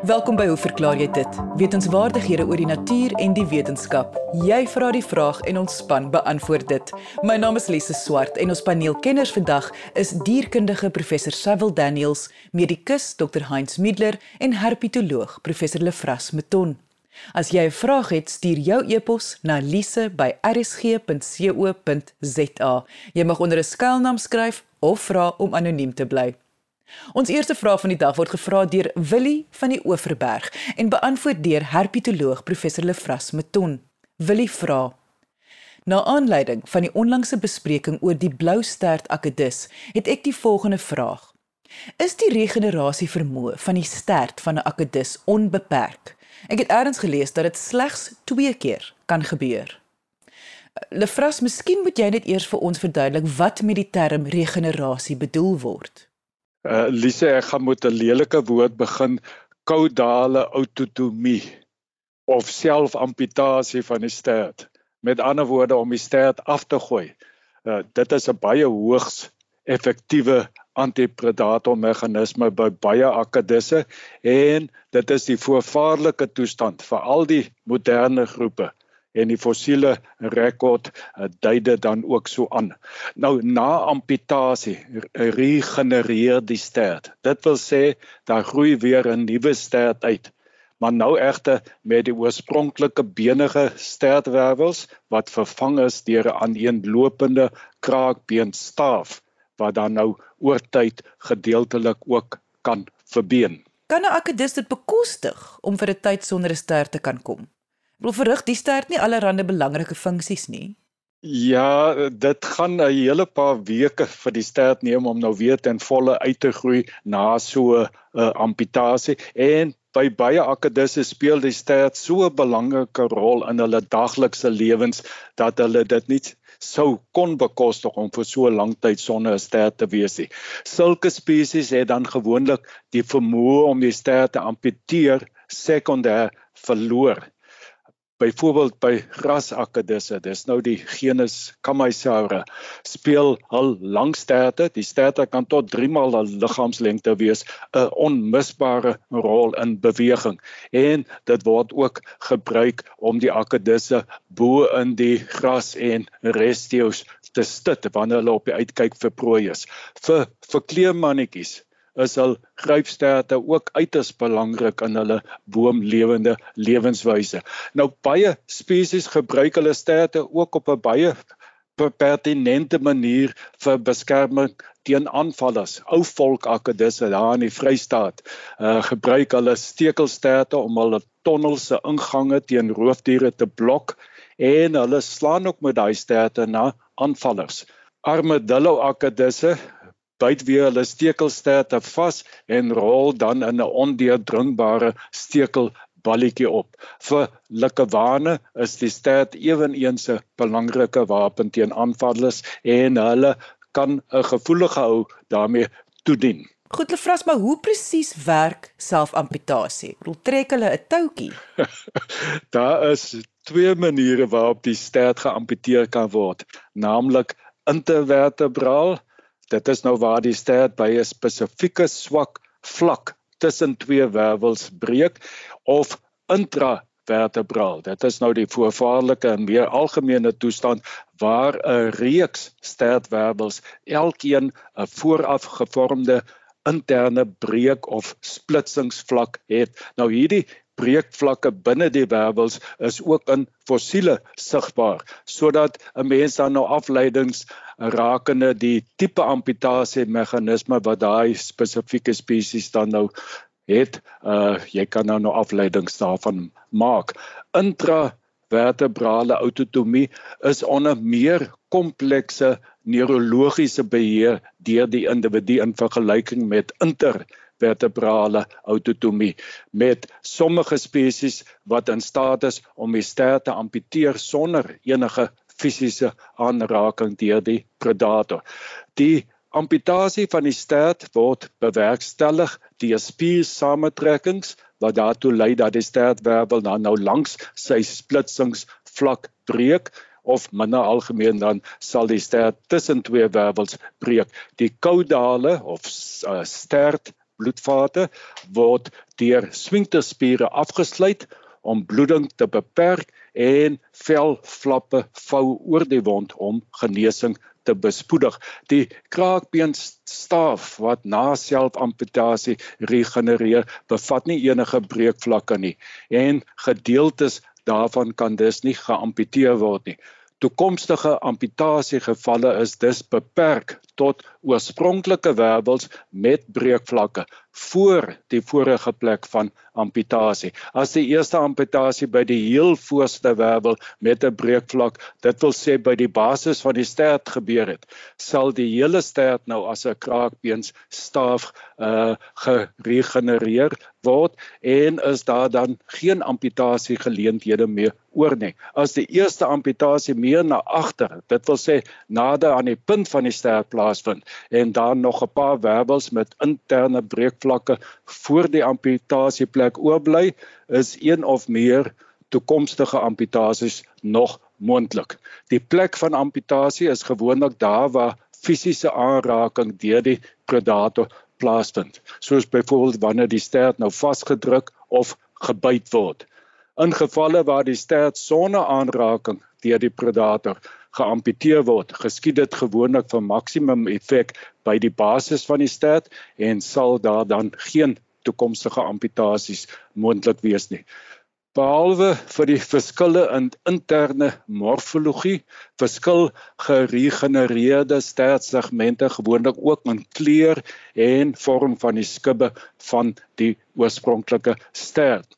Welkom by Hoe verklaar jy dit? Wetenskapwaardighede oor die natuur en die wetenskap. Jy vra die vraag en ons span beantwoord dit. My naam is Lise Swart en ons paneelkenners vandag is dierkundige professor Sewil Daniels, medikus Dr Heinz Middler en herpetoloog professor Lefras Meton. As jy 'n vraag het, stuur jou e-pos na lise@rsg.co.za. Jy mag onder 'n skuilnaam skryf of vra om anoniem te bly. Ons eerste vraag van die dag word gevra deur Willie van die Oeverberg en beantwoord deur herpetoloog professor Lefras Meton. Willie vra: Na aanleiding van die onlangse bespreking oor die blou stert akedus, het ek die volgende vraag: Is die regenerasie vermoë van die stert van 'n akedus onbeperk? Ek het eers gelees dat dit slegs 2 keer kan gebeur. Lefras, miskien moet jy net eers vir ons verduidelik wat met die term regenerasie bedoel word. Uh Lise, ek gaan met 'n lelike woord begin, kaudale autotomie of selfamputasie van die stert. Met ander woorde om die stert af te gooi. Uh dit is 'n baie hoogs effektiewe antipredator meganisme by baie akedisse en dit is die voorvaarlike toestand vir al die moderne groepe en die fossiele rekord uh, dui dit dan ook so aan. Nou na amputasie regenereer die stert. Dit wil sê daar groei weer 'n nuwe stert uit. Maar nou egter met die oorspronklike benige stertwervels wat vervang is deur 'n aaneenlopende kraakbeenstaaf wat dan nou oor tyd gedeeltelik ook kan verbeen. Kan 'n akedus dit bekostig om vir 'n tyd sonder 'n stert te kan kom? Wil verrig die stert nie allerlei belangrike funksies nie? Ja, dit gaan 'n hele paar weke vir die stert neem om nou weer ten volle uit te groei na so 'n uh, amputasie en by baie akedisse speel die stert so 'n belangrike rol in hulle daglikse lewens dat hulle dit nie sou kon bekostig om vir so 'n lang tyd sonder 'n stert te wees nie. Sulke spesies het dan gewoonlik die vermoë om die stert te amputeer sekondêr verloor byvoorbeeld by grasakedisse dis nou die genus Chamaesaura speel hul lang sterte die sterte kan tot 3 maal die liggaamslengte wees 'n onmisbare rol in beweging. En dit word ook gebruik om die akedisse bo in die gras en restios te stit wanneer hulle op die uitkyk vir prooi is. Vir vir kleemannetjies is hul grypsterte ook uiters belangrik in hulle boomlewende lewenswyse. Nou baie spesies gebruik hulle sterte ook op 'n baie pertinente manier vir beskerming teen aanvallers. Ou volk akedisse daar in die Vrystaat uh gebruik hulle stekelsterte om hulle tonnels se ingange teen roofdiere te blok en hulle slaan ook met daai sterte na aanvallers. Armadillo akedisse byt weer hulle stekelsterte vas en rol dan in 'n ondeurdringbare stekelballetjie op. Vir likkewane is die stert ewenigs 'n belangrike wapen teen aanvallers en hulle kan 'n gevoelige hou daarmee toedien. Goed, Lefras, maar hoe presies werk selfamputasie? Ek bedoel trek hulle 'n toutjie? Daar is twee maniere waarop die stert geamputeer kan word, naamlik intervertebraal Dit is nou waar die stert by 'n spesifieke swak vlak tussen twee wervels breek of intravertebraal. Dit is nou die voorvaarlike en meer algemene toestand waar 'n reeks stertwervels elkeen 'n vooraf gevormde interne breek of splitsingsvlak het. Nou hierdie breekvlakke binne die wervels is ook in fossiele sigbaar sodat 'n mens dan nou afleidings rakende die tipe amputasie meganisme wat daai spesifieke spesies dan nou het. Uh jy kan nou nou afleidings daarvan maak. Intra vertebrale autotomie is onder meer komplekse neurologiese beheer deur die individu in vergelyking met inter vertebrale autotomie. Met sommige spesies wat in staat is om die stert te amputeer sonder enige fisiese aanraking deur die predator. Die amputasie van die stert word bewerkstellig deur spiersamentrekkings wat daartoe lei dat die stertwervel dan nou langs sy splitsingsvlak breek of minder algemeen dan sal die stert tussen twee wervels breek. Die kaudale of uh, stert bloedvate word deur sfinkterspiere afgesluit om bloeding te beperk en velflappe vou oor die wond om genesing te bespoedig. Die kraakbeenstaaf wat na selfamputasie regenereer, bevat nie enige breekvlakke nie en gedeeltes daarvan kan dus nie geamputeer word nie. Toekomstige amputasiegevalle is dus beperk tot oorspronklike wervels met breekvlakke voor die vorige plek van amputasie. As die eerste amputasie by die heel voorste wervel met 'n breekvlak, dit wil sê by die basis van die stert gebeur het, sal die hele stert nou as 'n kraakbeens staaf uh geregenereer word en is daar dan geen amputasie geleenthede meer oor nie. As die eerste amputasie meer na agter, dit wil sê nader aan die punt van die stert plaasvind en dan nog 'n paar wervels met interne breekvlakke voor die amputasieplek oorbly, is een of meer toekomstige amputasies nog moontlik. Die plek van amputasie is gewoonlik daar waar fisiese aanraking deur die predator plaasvind, soos byvoorbeeld wanneer die stert nou vasgedruk of gebyt word. In gevalle waar die stert sonder aanraking deur die predator geamputeer word, geskied dit gewoonlik vir maksimum effek by die basis van die stert en sal daar dan geen toekomstige amputasies moontlik wees nie. Behalwe vir die verskille in interne morfologie, verskil geregenereerde stertsegmente gewoonlik ook in kleur en vorm van die skubbe van die oorspronklike stert.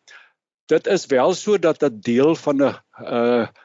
Dit is wel so dat 'n deel van 'n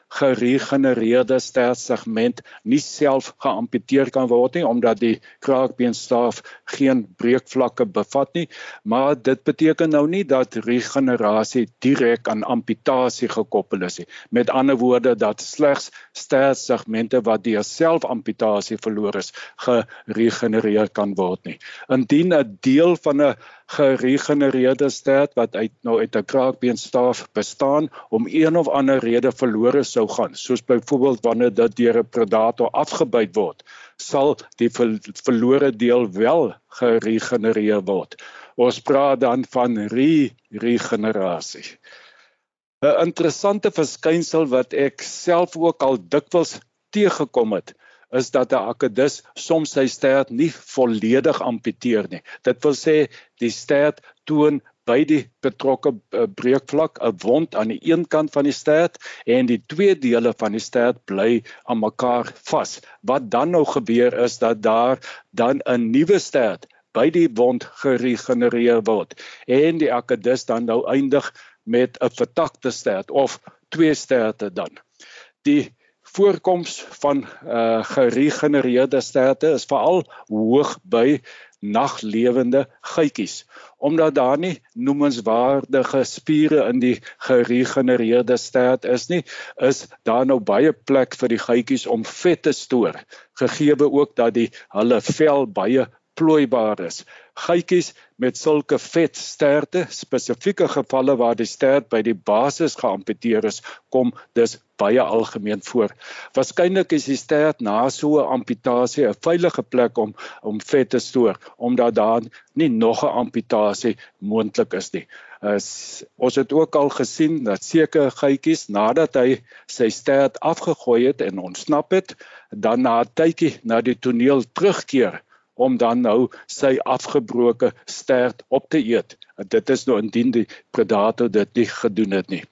geregenereerde stertsegment nie self geamputeer kan word nie omdat die kraakbeenstaaf geen breekvlakke bevat nie. Maar dit beteken nou nie dat regenerasie direk aan amputasie gekoppel is nie. Met ander woorde dat slegs stertsegmente wat deur selfamputasie verloor is geregenereer kan word nie. Indien 'n deel van 'n geregenereerde stert wat uit nou uit 'n kraakbeenstaaf bestaan om een of ander rede verlore sou gaan, soos byvoorbeeld wanneer dit deur 'n predator afgebyt word, sal die ver verlore deel wel geregenereer word. Ons praat dan van re-regenerasie. 'n Interessante verskynsel wat ek self ook al dikwels teëgekom het, is dat 'n akedus soms sy stert nie volledig amputeer nie. Dit wil sê die stert toon by die betrokke uh, breekvlak 'n wond aan die een kant van die stert en die twee dele van die stert bly aan mekaar vas. Wat dan nou gebeur is dat daar dan 'n nuwe stert by die wond geregenereer word en die akedus dan nou eindig met 'n vertakte stert of twee sterte dan. Die voorkoms van uh geregenereerde sterte is veral hoog by naglewende geitjies omdat daar nie noemenswaardige spiere in die geregenereerde stert is nie is daar nou baie plek vir die geitjies om vet te stoor gegee ook dat die hulle vel baie plooibaar is. Geitjies met sulke vet sterte, spesifieke gevalle waar die stert by die basis geamputeer is, kom dus baie algemeen voor. Waarskynlik is die stert na so 'n amputasie 'n veilige plek om om vet te stoor omdat daar nie nog 'n amputasie moontlik is nie. As, ons het ook al gesien dat sekere geitjies nadat hy sy stert afgegooi het en ontsnap het, dan na 'n tydjie na die toneel terugkeer om dan nou sy afgebroke stert op te eet. Dit is nou indien die predator dit nie gedoen het nie.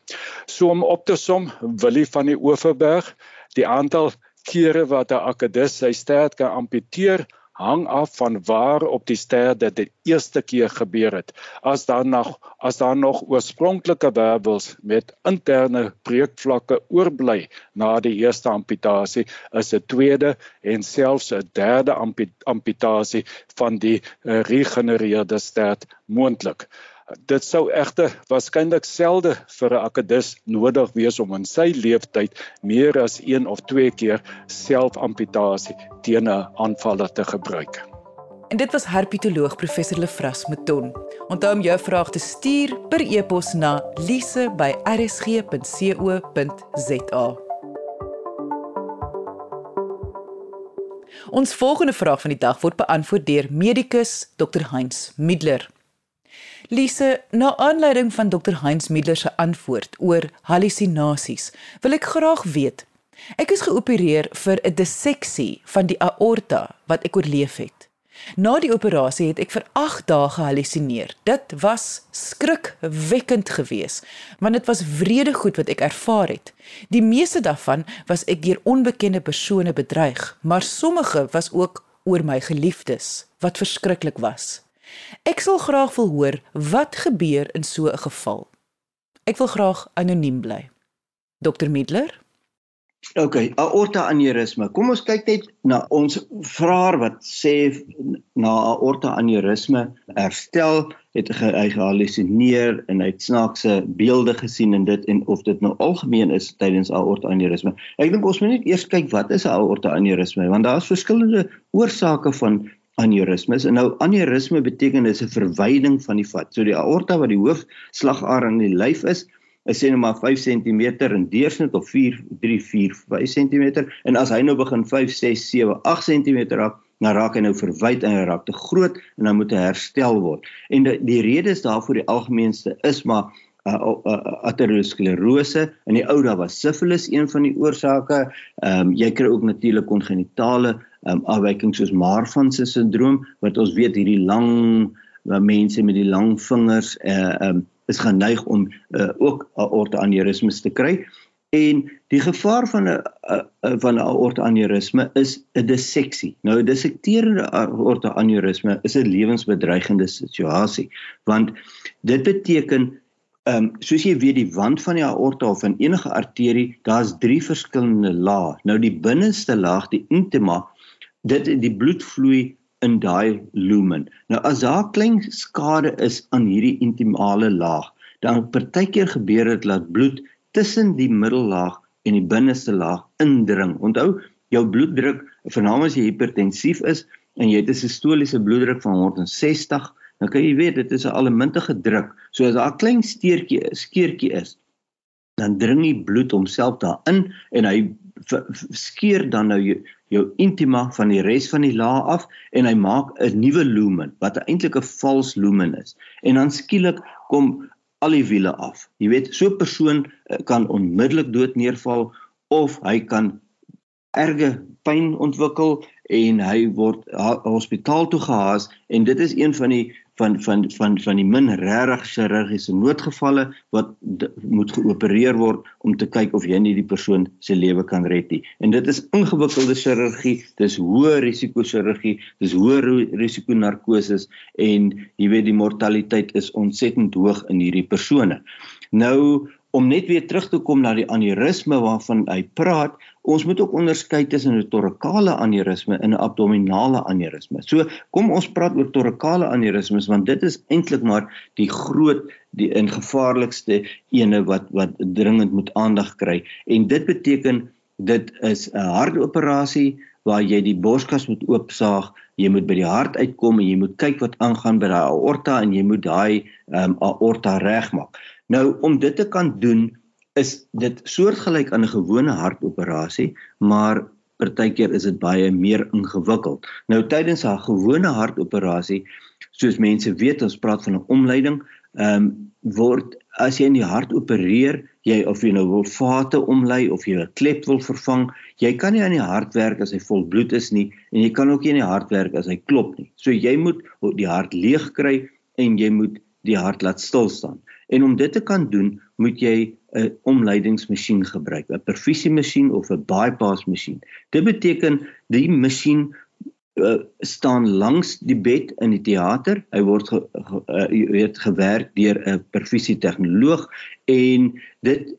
So om op te som, Willie van die Oeverberg, die aantal kere wat 'n akedus sy stert kan amputeer, hang af van waar op die ster dit die eerste keer gebeur het. As daar nog as daar nog oorspronklike wervels met interne breekvlakke oorbly na die eerste amputasie, is 'n tweede en selfs 'n derde amputasie van die eh, regenereerde stert moontlik. Dit sou egter waarskynlik selde vir 'n akedus nodig wees om in sy lewenstyd meer as 1 of 2 keer selfamputasie teen 'n aanvaller te gebruik. En dit was herpetoloog professor Lefras Meton. Onthou om jou vraag te stuur per e-pos na lise@rsg.co.za. Ons volgende vraag van die dag word beantwoord deur medikus Dr Heinz Middler. Lise, na aanleiding van Dr. Heinz Middler se antwoord oor hallusinasies, wil ek graag weet. Ek is geopereer vir 'n disseksie van die aorta wat ek oorleef het. Na die operasie het ek vir 8 dae gehallusineer. Dit was skrikwekkend geweest, want dit was wrede goed wat ek ervaar het. Die meeste daarvan was ek deur onbekende persone bedreig, maar sommige was ook oor my geliefdes wat verskriklik was. Ek sal graag wil hoor wat gebeur in so 'n geval. Ek wil graag anoniem bly. Dr Middler OK, aorta aneurisme. Kom ons kyk net na ons vraer wat sê na aorta aneurisme herstel het hy gehallusineer en hy het snaakse beelde gesien en dit en of dit nou algemeen is tydens aorta aneurisme. Ek dink ons moet net eers kyk wat is 'n aorta aneurisme want daar is verskillende oorsake van aneurismes. En nou aneurisme beteken dis 'n verwyding van die vat. So die aorta wat die hoofslagader in die lyf is, is sê nou maar 5 cm in deursnit of 4 3 4 5 cm en as hy nou begin 5 6 7 8 cm raak dan raak hy nou verwyd en hy raak te groot en dan moet hy herstel word. En die, die rede is daarvoor die algemeenste is maar uh, uh, uh, aterosklerose in die ou daar was sifilis een van die oorsake. Ehm um, jy kry ook natuurlik kongenitale um, afwykings soos Marfan se sindroom wat ons weet hierdie lang uh, mense met die lang vingers uh, um, is geneig om uh, ook aorta aneurismes te kry en die gevaar van 'n van 'n aorta aneurisme is 'n disseksie. Nou 'n dissekterende aorta aneurisme is 'n lewensbedreigende situasie want dit beteken ehm um, soos jy weet die wand van die aorta of van enige arterie, daar's drie verskillende lae. Nou die binneste laag, die intima, dit die bloed vloei in daai lumen. Nou as daar klein skade is aan hierdie intimale laag, dan partykeer gebeur dit dat bloed tussen die middellaag en die binneste laag indring. Onthou, jou bloeddruk, veral as jy hipertensief is en jy het 'n sistoliese bloeddruk van 160, dan kan jy weet dit is 'n allemintige druk. So as daar 'n klein steertjie, skeertjie is, dan dring die bloed homself daarin en hy skeer dan nou jou intima van die res van die laag af en hy maak 'n nuwe lumen wat eintlik 'n vals lumen is. En dan skielik kom al die wiele af. Jy weet, so 'n persoon eh, kan onmiddellik dood neerval of hy kan erge pyn ontwikkel en hy word hospitaal toe gehaas en dit is een van die van van van van die min regtig chirurgiese noodgevalle wat moet geopereer word om te kyk of jy nie die persoon se lewe kan red nie. En dit is ingewikkelde chirurgie, dis hoë risiko chirurgie, dis hoë risiko narkose en jy weet die mortaliteit is ontsettend hoog in hierdie persone. Nou om net weer terug te kom na die aneurisme waarvan hy praat, ons moet ook onderskei tussen 'n torakale aneurisme en 'n abdominale aneurisme. So, kom ons praat oor torakale aneurismes want dit is eintlik maar die groot die in gevaarlikste ene wat wat dringend moet aandag kry. En dit beteken dit is 'n hartoperasie waar jy die borskas moet oopsaag, jy moet by die hart uitkom en jy moet kyk wat aangaan by daai aorta en jy moet daai um, aorta regmaak. Nou om dit te kan doen is dit soortgelyk aan 'n gewone hartoperasie, maar partykeer is dit baie meer ingewikkeld. Nou tydens 'n gewone hartoperasie, soos mense weet, ons praat van 'n omleiding, ehm um, word as jy in die hart opereer, jy of jy nou wil vate omlei of jy 'n klep wil vervang, jy kan nie aan die hart werk as hy vol bloed is nie en jy kan ook nie aan die hart werk as hy klop nie. So jy moet die hart leeg kry en jy moet die hart laat stil staan. En om dit te kan doen, moet jy 'n omleidingsmasjien gebruik, 'n perfusie-masjien of 'n bypass-masjien. Dit beteken die masjien uh, staan langs die bed in die teater. Hy word ge, ge, uh, weet gewerk deur 'n perfusie-tegnoloog en dit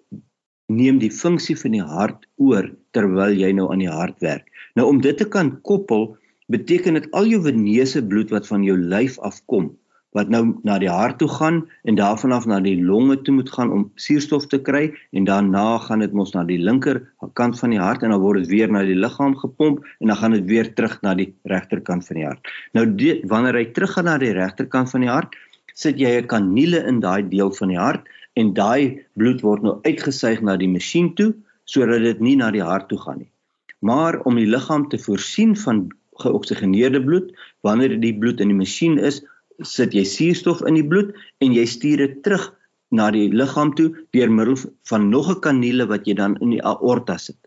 neem die funksie van die hart oor terwyl jy nou aan die hart werk. Nou om dit te kan koppel, beteken dit al jou veneuse bloed wat van jou lyf afkom wat nou na die hart toe gaan en daarvan af na die longe toe moet gaan om suurstof te kry en daarna gaan dit mos na die linker kant van die hart en dan word dit weer na die liggaam gepomp en dan gaan dit weer terug na die regterkant van die hart. Nou die, wanneer hy terug gaan na die regterkant van die hart, sit jy 'n kanule in daai deel van die hart en daai bloed word nou uitgesuig na die masjien toe sodat dit nie na die hart toe gaan nie. Maar om die liggaam te voorsien van geoksigeneerde bloed, wanneer die bloed in die masjien is, sit jy suurstof in die bloed en jy stuur dit terug na die liggaam toe deur middel van nog 'n kaniele wat jy dan in die aorta sit.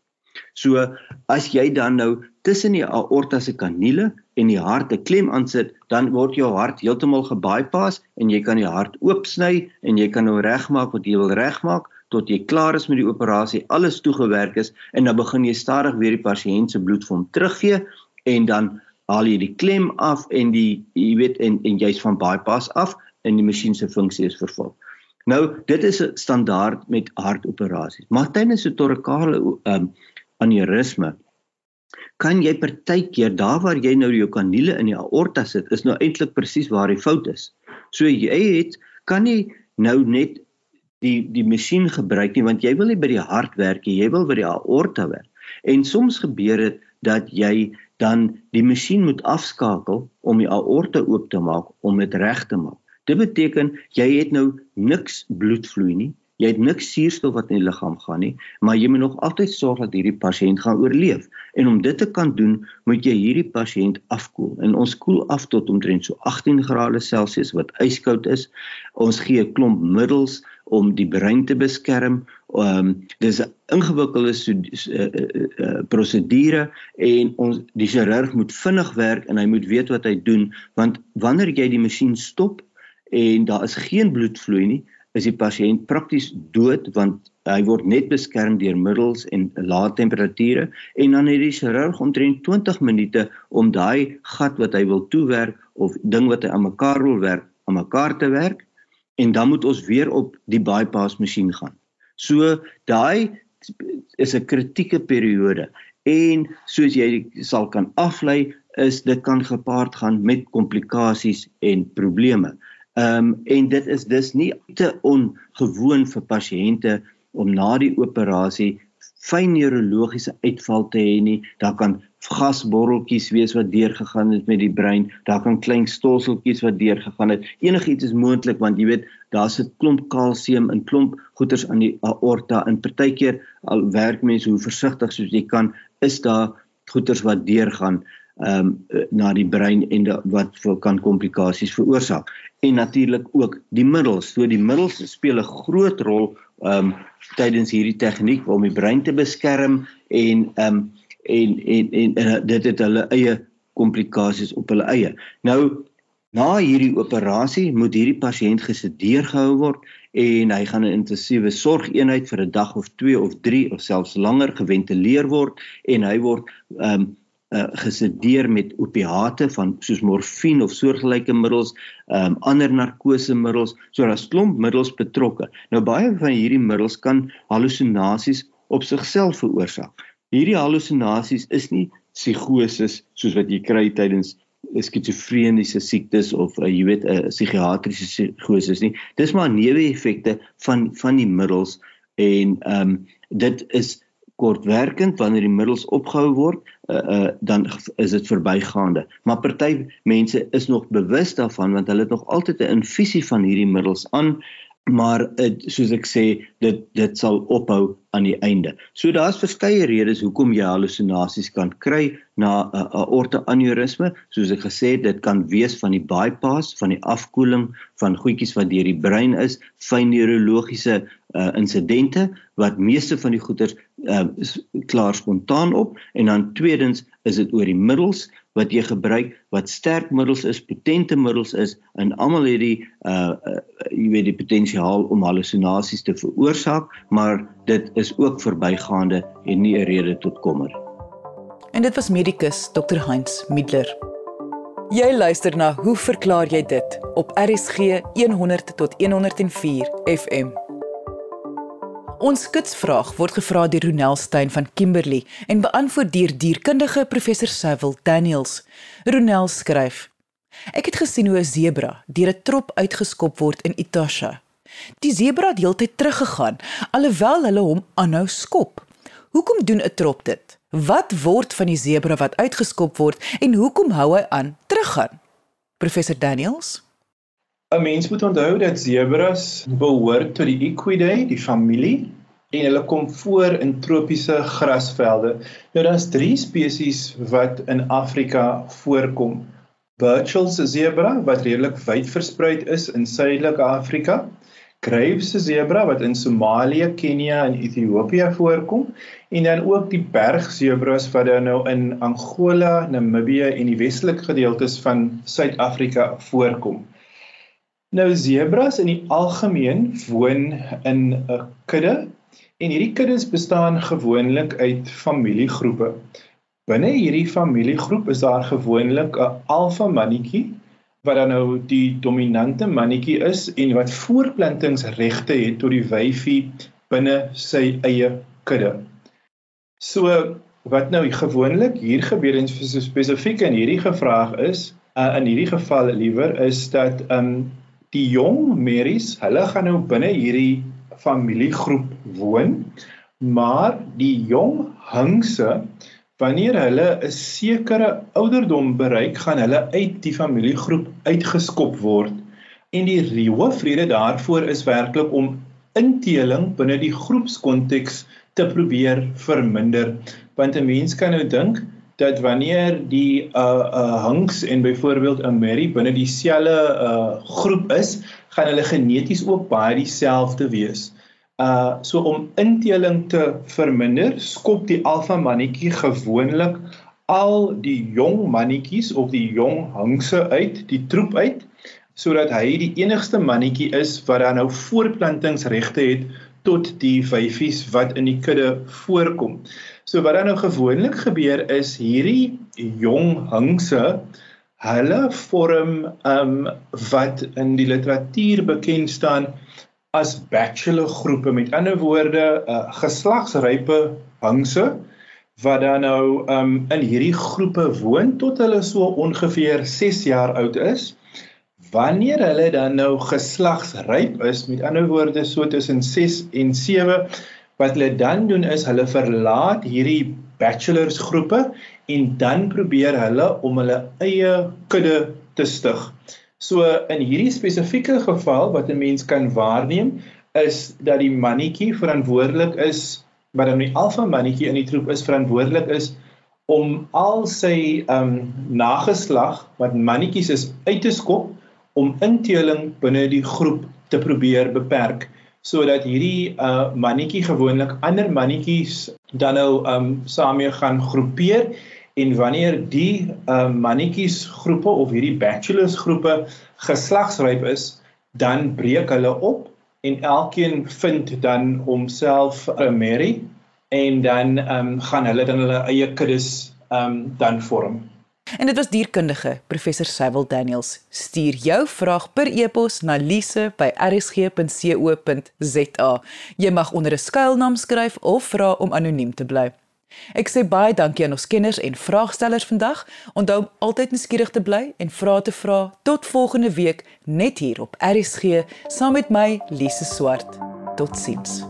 So as jy dan nou tussen die aorta se kaniele en die hart 'n klem aansit, dan word jou hart heeltemal gebypass en jy kan die hart oopsny en jy kan nou regmaak wat jy wil regmaak tot jy klaar is met die operasie, alles toegewerk is en dan begin jy stadig weer die pasiënt se bloed vir hom teruggee en dan haal jy die klem af en die jy weet en en jy's van bypass af en die masjien se funksie is vervul. Nou dit is 'n standaard met hartoperasies. Maar tydens 'n torakale um, aneurisme kan jy partykeer daar waar jy nou jou kaniele in die aorta sit, is nou eintlik presies waar die fout is. So jy het kan nie nou net die die masjien gebruik nie want jy wil nie by die hart werk nie, jy wil by die aorta werk. En soms gebeur dit dat jy dan die masjien moet afskakel om die aorta oop te maak om dit reg te maak. Dit beteken jy het nou niks bloedvloei nie. Jy het niks suurstof wat in die liggaam gaan nie, maar jy moet nog altyd sorg dat hierdie pasiënt gaan oorleef. En om dit te kan doen, moet jy hierdie pasiënt afkoel. En ons koel af tot omtrent so 18 grade Celsius wat yskoud is. Ons gee 'n klomp middels om die brein te beskerm. Um, dis 'n ingewikkelde so, uh, uh, uh, prosedure en ons die chirurg moet vinnig werk en hy moet weet wat hy doen want wanneer jy die masjien stop en daar is geen bloedvloei nie, is die pasiënt prakties dood want hy word net beskerm deur middels en lae temperature en dan het die chirurg omtrent 20 minute om daai gat wat hy wil toewerk of ding wat hy aan mekaar wil werk aan mekaar te werk en dan moet ons weer op die bypass masjien gaan. So daai is 'n kritieke periode en soos jy sal kan aflei is dit kan gepaard gaan met komplikasies en probleme. Ehm um, en dit is dus nie te ongewoon vir pasiënte om na die operasie fyn neurologiese uitval te hê nie. Daar kan gasborreltjies wees wat deurgegaan het met die brein. Daar kan klein stolseltjies wat deurgegaan het. Enigiets is moontlik want jy weet daar's 'n klomp kalsium in klomp goeters aan die aorta en partykeer al werk mense hoe versigtig soos jy kan, is daar goeters wat deurgaan ehm um, na die brein en da, wat vir kan komplikasies veroorsaak en natuurlik ook die middels. So die middels speel 'n groot rol um, tydens hierdie tegniek om die brein te beskerm en um, en, en en en dit het hulle eie komplikasies op hulle eie. Nou na hierdie operasie moet hierdie pasiënt gesedeer gehou word en hy gaan 'n intensiewe sorgeenheid vir 'n dag of 2 of 3 of selfs langer geventileer word en hy word um, uh, gesedeer met opiate van soos morfine of soortgelyke middels, um, ander narkosemiddels, so daar's klomp middels betrokke. Nou baie van hierdie middels kan halusinasies op sigself veroorsaak. Hierdie halusinasies is nie psigoses soos wat jy kry tydens skizofreniese siektes of uh, jy weet 'n uh, psigiatriese psigoses nie. Dis maar neeweffekte van van die middels en ehm um, dit is kortwerkend wanneer die middels opgehou word uh, uh, dan is dit verbygaande. Maar party mense is nog bewus daarvan want hulle het nog altyd 'n infusie van hierdie middels aan maar uh, soos ek sê dit dit sal ophou aan die einde. So daar's verskeie redes hoekom jy halusinasies kan kry na 'n uh, aorta aneurisme. Soos ek gesê het, dit kan wees van die bypass, van die afkoeling van goedjies wat deur die brein is, fyn neurologiese uh, insidente wat meeste van die goeters uh, klaar spontaan op en dan tweedens is dit oor die middels wat jy gebruik wat sterk middels is, potente middels is en almal het die uh, uh jy weet die potensiaal om halusinasies te veroorsaak, maar dit is ook verbygaande en nie 'n rede tot kommer. En dit was medikus Dr Heinz Middler. Jy luister na Hoe verklaar jy dit op RSG 100 tot 104 FM. Ons skitsvraag word gevra deur Ronel Stein van Kimberley en beantwoord deur dierkundige professor Cecil Daniels. Ronel skryf: Ek het gesien hoe 'n sebra deur 'n trop uitgeskop word in Itasha. Die sebra het heeltyd teruggegaan alhoewel hulle hom aanhou skop. Hoekom doen 'n trop dit? Wat word van die sebra wat uitgeskop word en hoekom hou hy aan teruggaan? Professor Daniels 'n Mens moet onthou dat sebras behoort tot die Equidae, die familie, en hulle kom voor in tropiese grasvelde. Nou daar's 3 spesies wat in Afrika voorkom. Burchell's zebra wat redelik wyd versprei is in Suidelike Afrika, Graves zebra wat in Somalië, Kenia en Ethiopië voorkom en dan ook die bergzebras wat dan nou in Angola, Namibië en die westelike gedeeltes van Suid-Afrika voorkom. Nou zebras in die algemeen woon in 'n kudde en hierdie kuddes bestaan gewoonlik uit familiegroepe. Binne hierdie familiegroep is daar gewoonlik 'n alfa mannetjie wat dan nou die dominante mannetjie is en wat voorplantingsregte het tot die wyfie binne sy eie kudde. So wat nou gewoonlik hier gebeur en spesifiek in hierdie gevraag is, uh, in hierdie geval liewer is dat um die jong merries, hulle gaan nou binne hierdie familiegroep woon, maar die jong hingse Wanneer hulle 'n sekere ouderdom bereik, gaan hulle uit die familiegroep uitgeskop word. En die hoofrede daarvoor is werklik om inteling binne die groepskonteks te probeer verminder. Want 'n mens kan nou dink dat wanneer die uh uh hunks en byvoorbeeld 'n merry binne dieselfde uh groep is, gaan hulle geneties ook baie dieselfde wees. Uh so om inteling te verminder, skop die alfa mannetjie gewoonlik al die jong mannetjies of die jong hingse uit, die troep uit, sodat hy die enigste mannetjie is wat dan nou voorplantingsregte het tot die vyfies wat in die kudde voorkom. So wat dan nou gewoonlik gebeur is hierdie jong hingse hulle vorm um wat in die literatuur bekend staan as bachelor groepe met ander woorde uh, geslagsrype hangse wat dan nou um, in hierdie groepe woon tot hulle so ongeveer 6 jaar oud is wanneer hulle dan nou geslagsryp is met ander woorde so tussen 6 en 7 wat hulle dan doen is hulle verlaat hierdie bachelors groepe en dan probeer hulle om hulle eie kudde te stig. So in hierdie spesifieke geval wat 'n mens kan waarneem is dat die mannetjie verantwoordelik is wat dan die alfa mannetjie in die troep is verantwoordelik is om al sy um nageslag wat mannetjies is uit te skop om inteling binne die groep te probeer beperk sodat hierdie uh mannetjie gewoonlik ander mannetjies dan nou um saam mee gaan groepeer en wanneer die uh, mannetjies groepe of hierdie bachelors groepe geslagsryp is, dan breek hulle op en elkeen vind dan homself 'n marry en dan um, gaan hulle dan hulle eie kuddes um, dan vorm. En dit was dierkundige professor Sywil Daniels. Stuur jou vraag per e-pos na lise@rsg.co.za. Jy mag onder 'n skuilnaam skryf of vra om anoniem te bly. Ek sê baie dankie aan ons kenners en vraagstellers vandag. Onthou om altyd nuuskierig te bly en vra te vra. Tot volgende week net hier op RSG saam met my Lise Swart. Totsiens.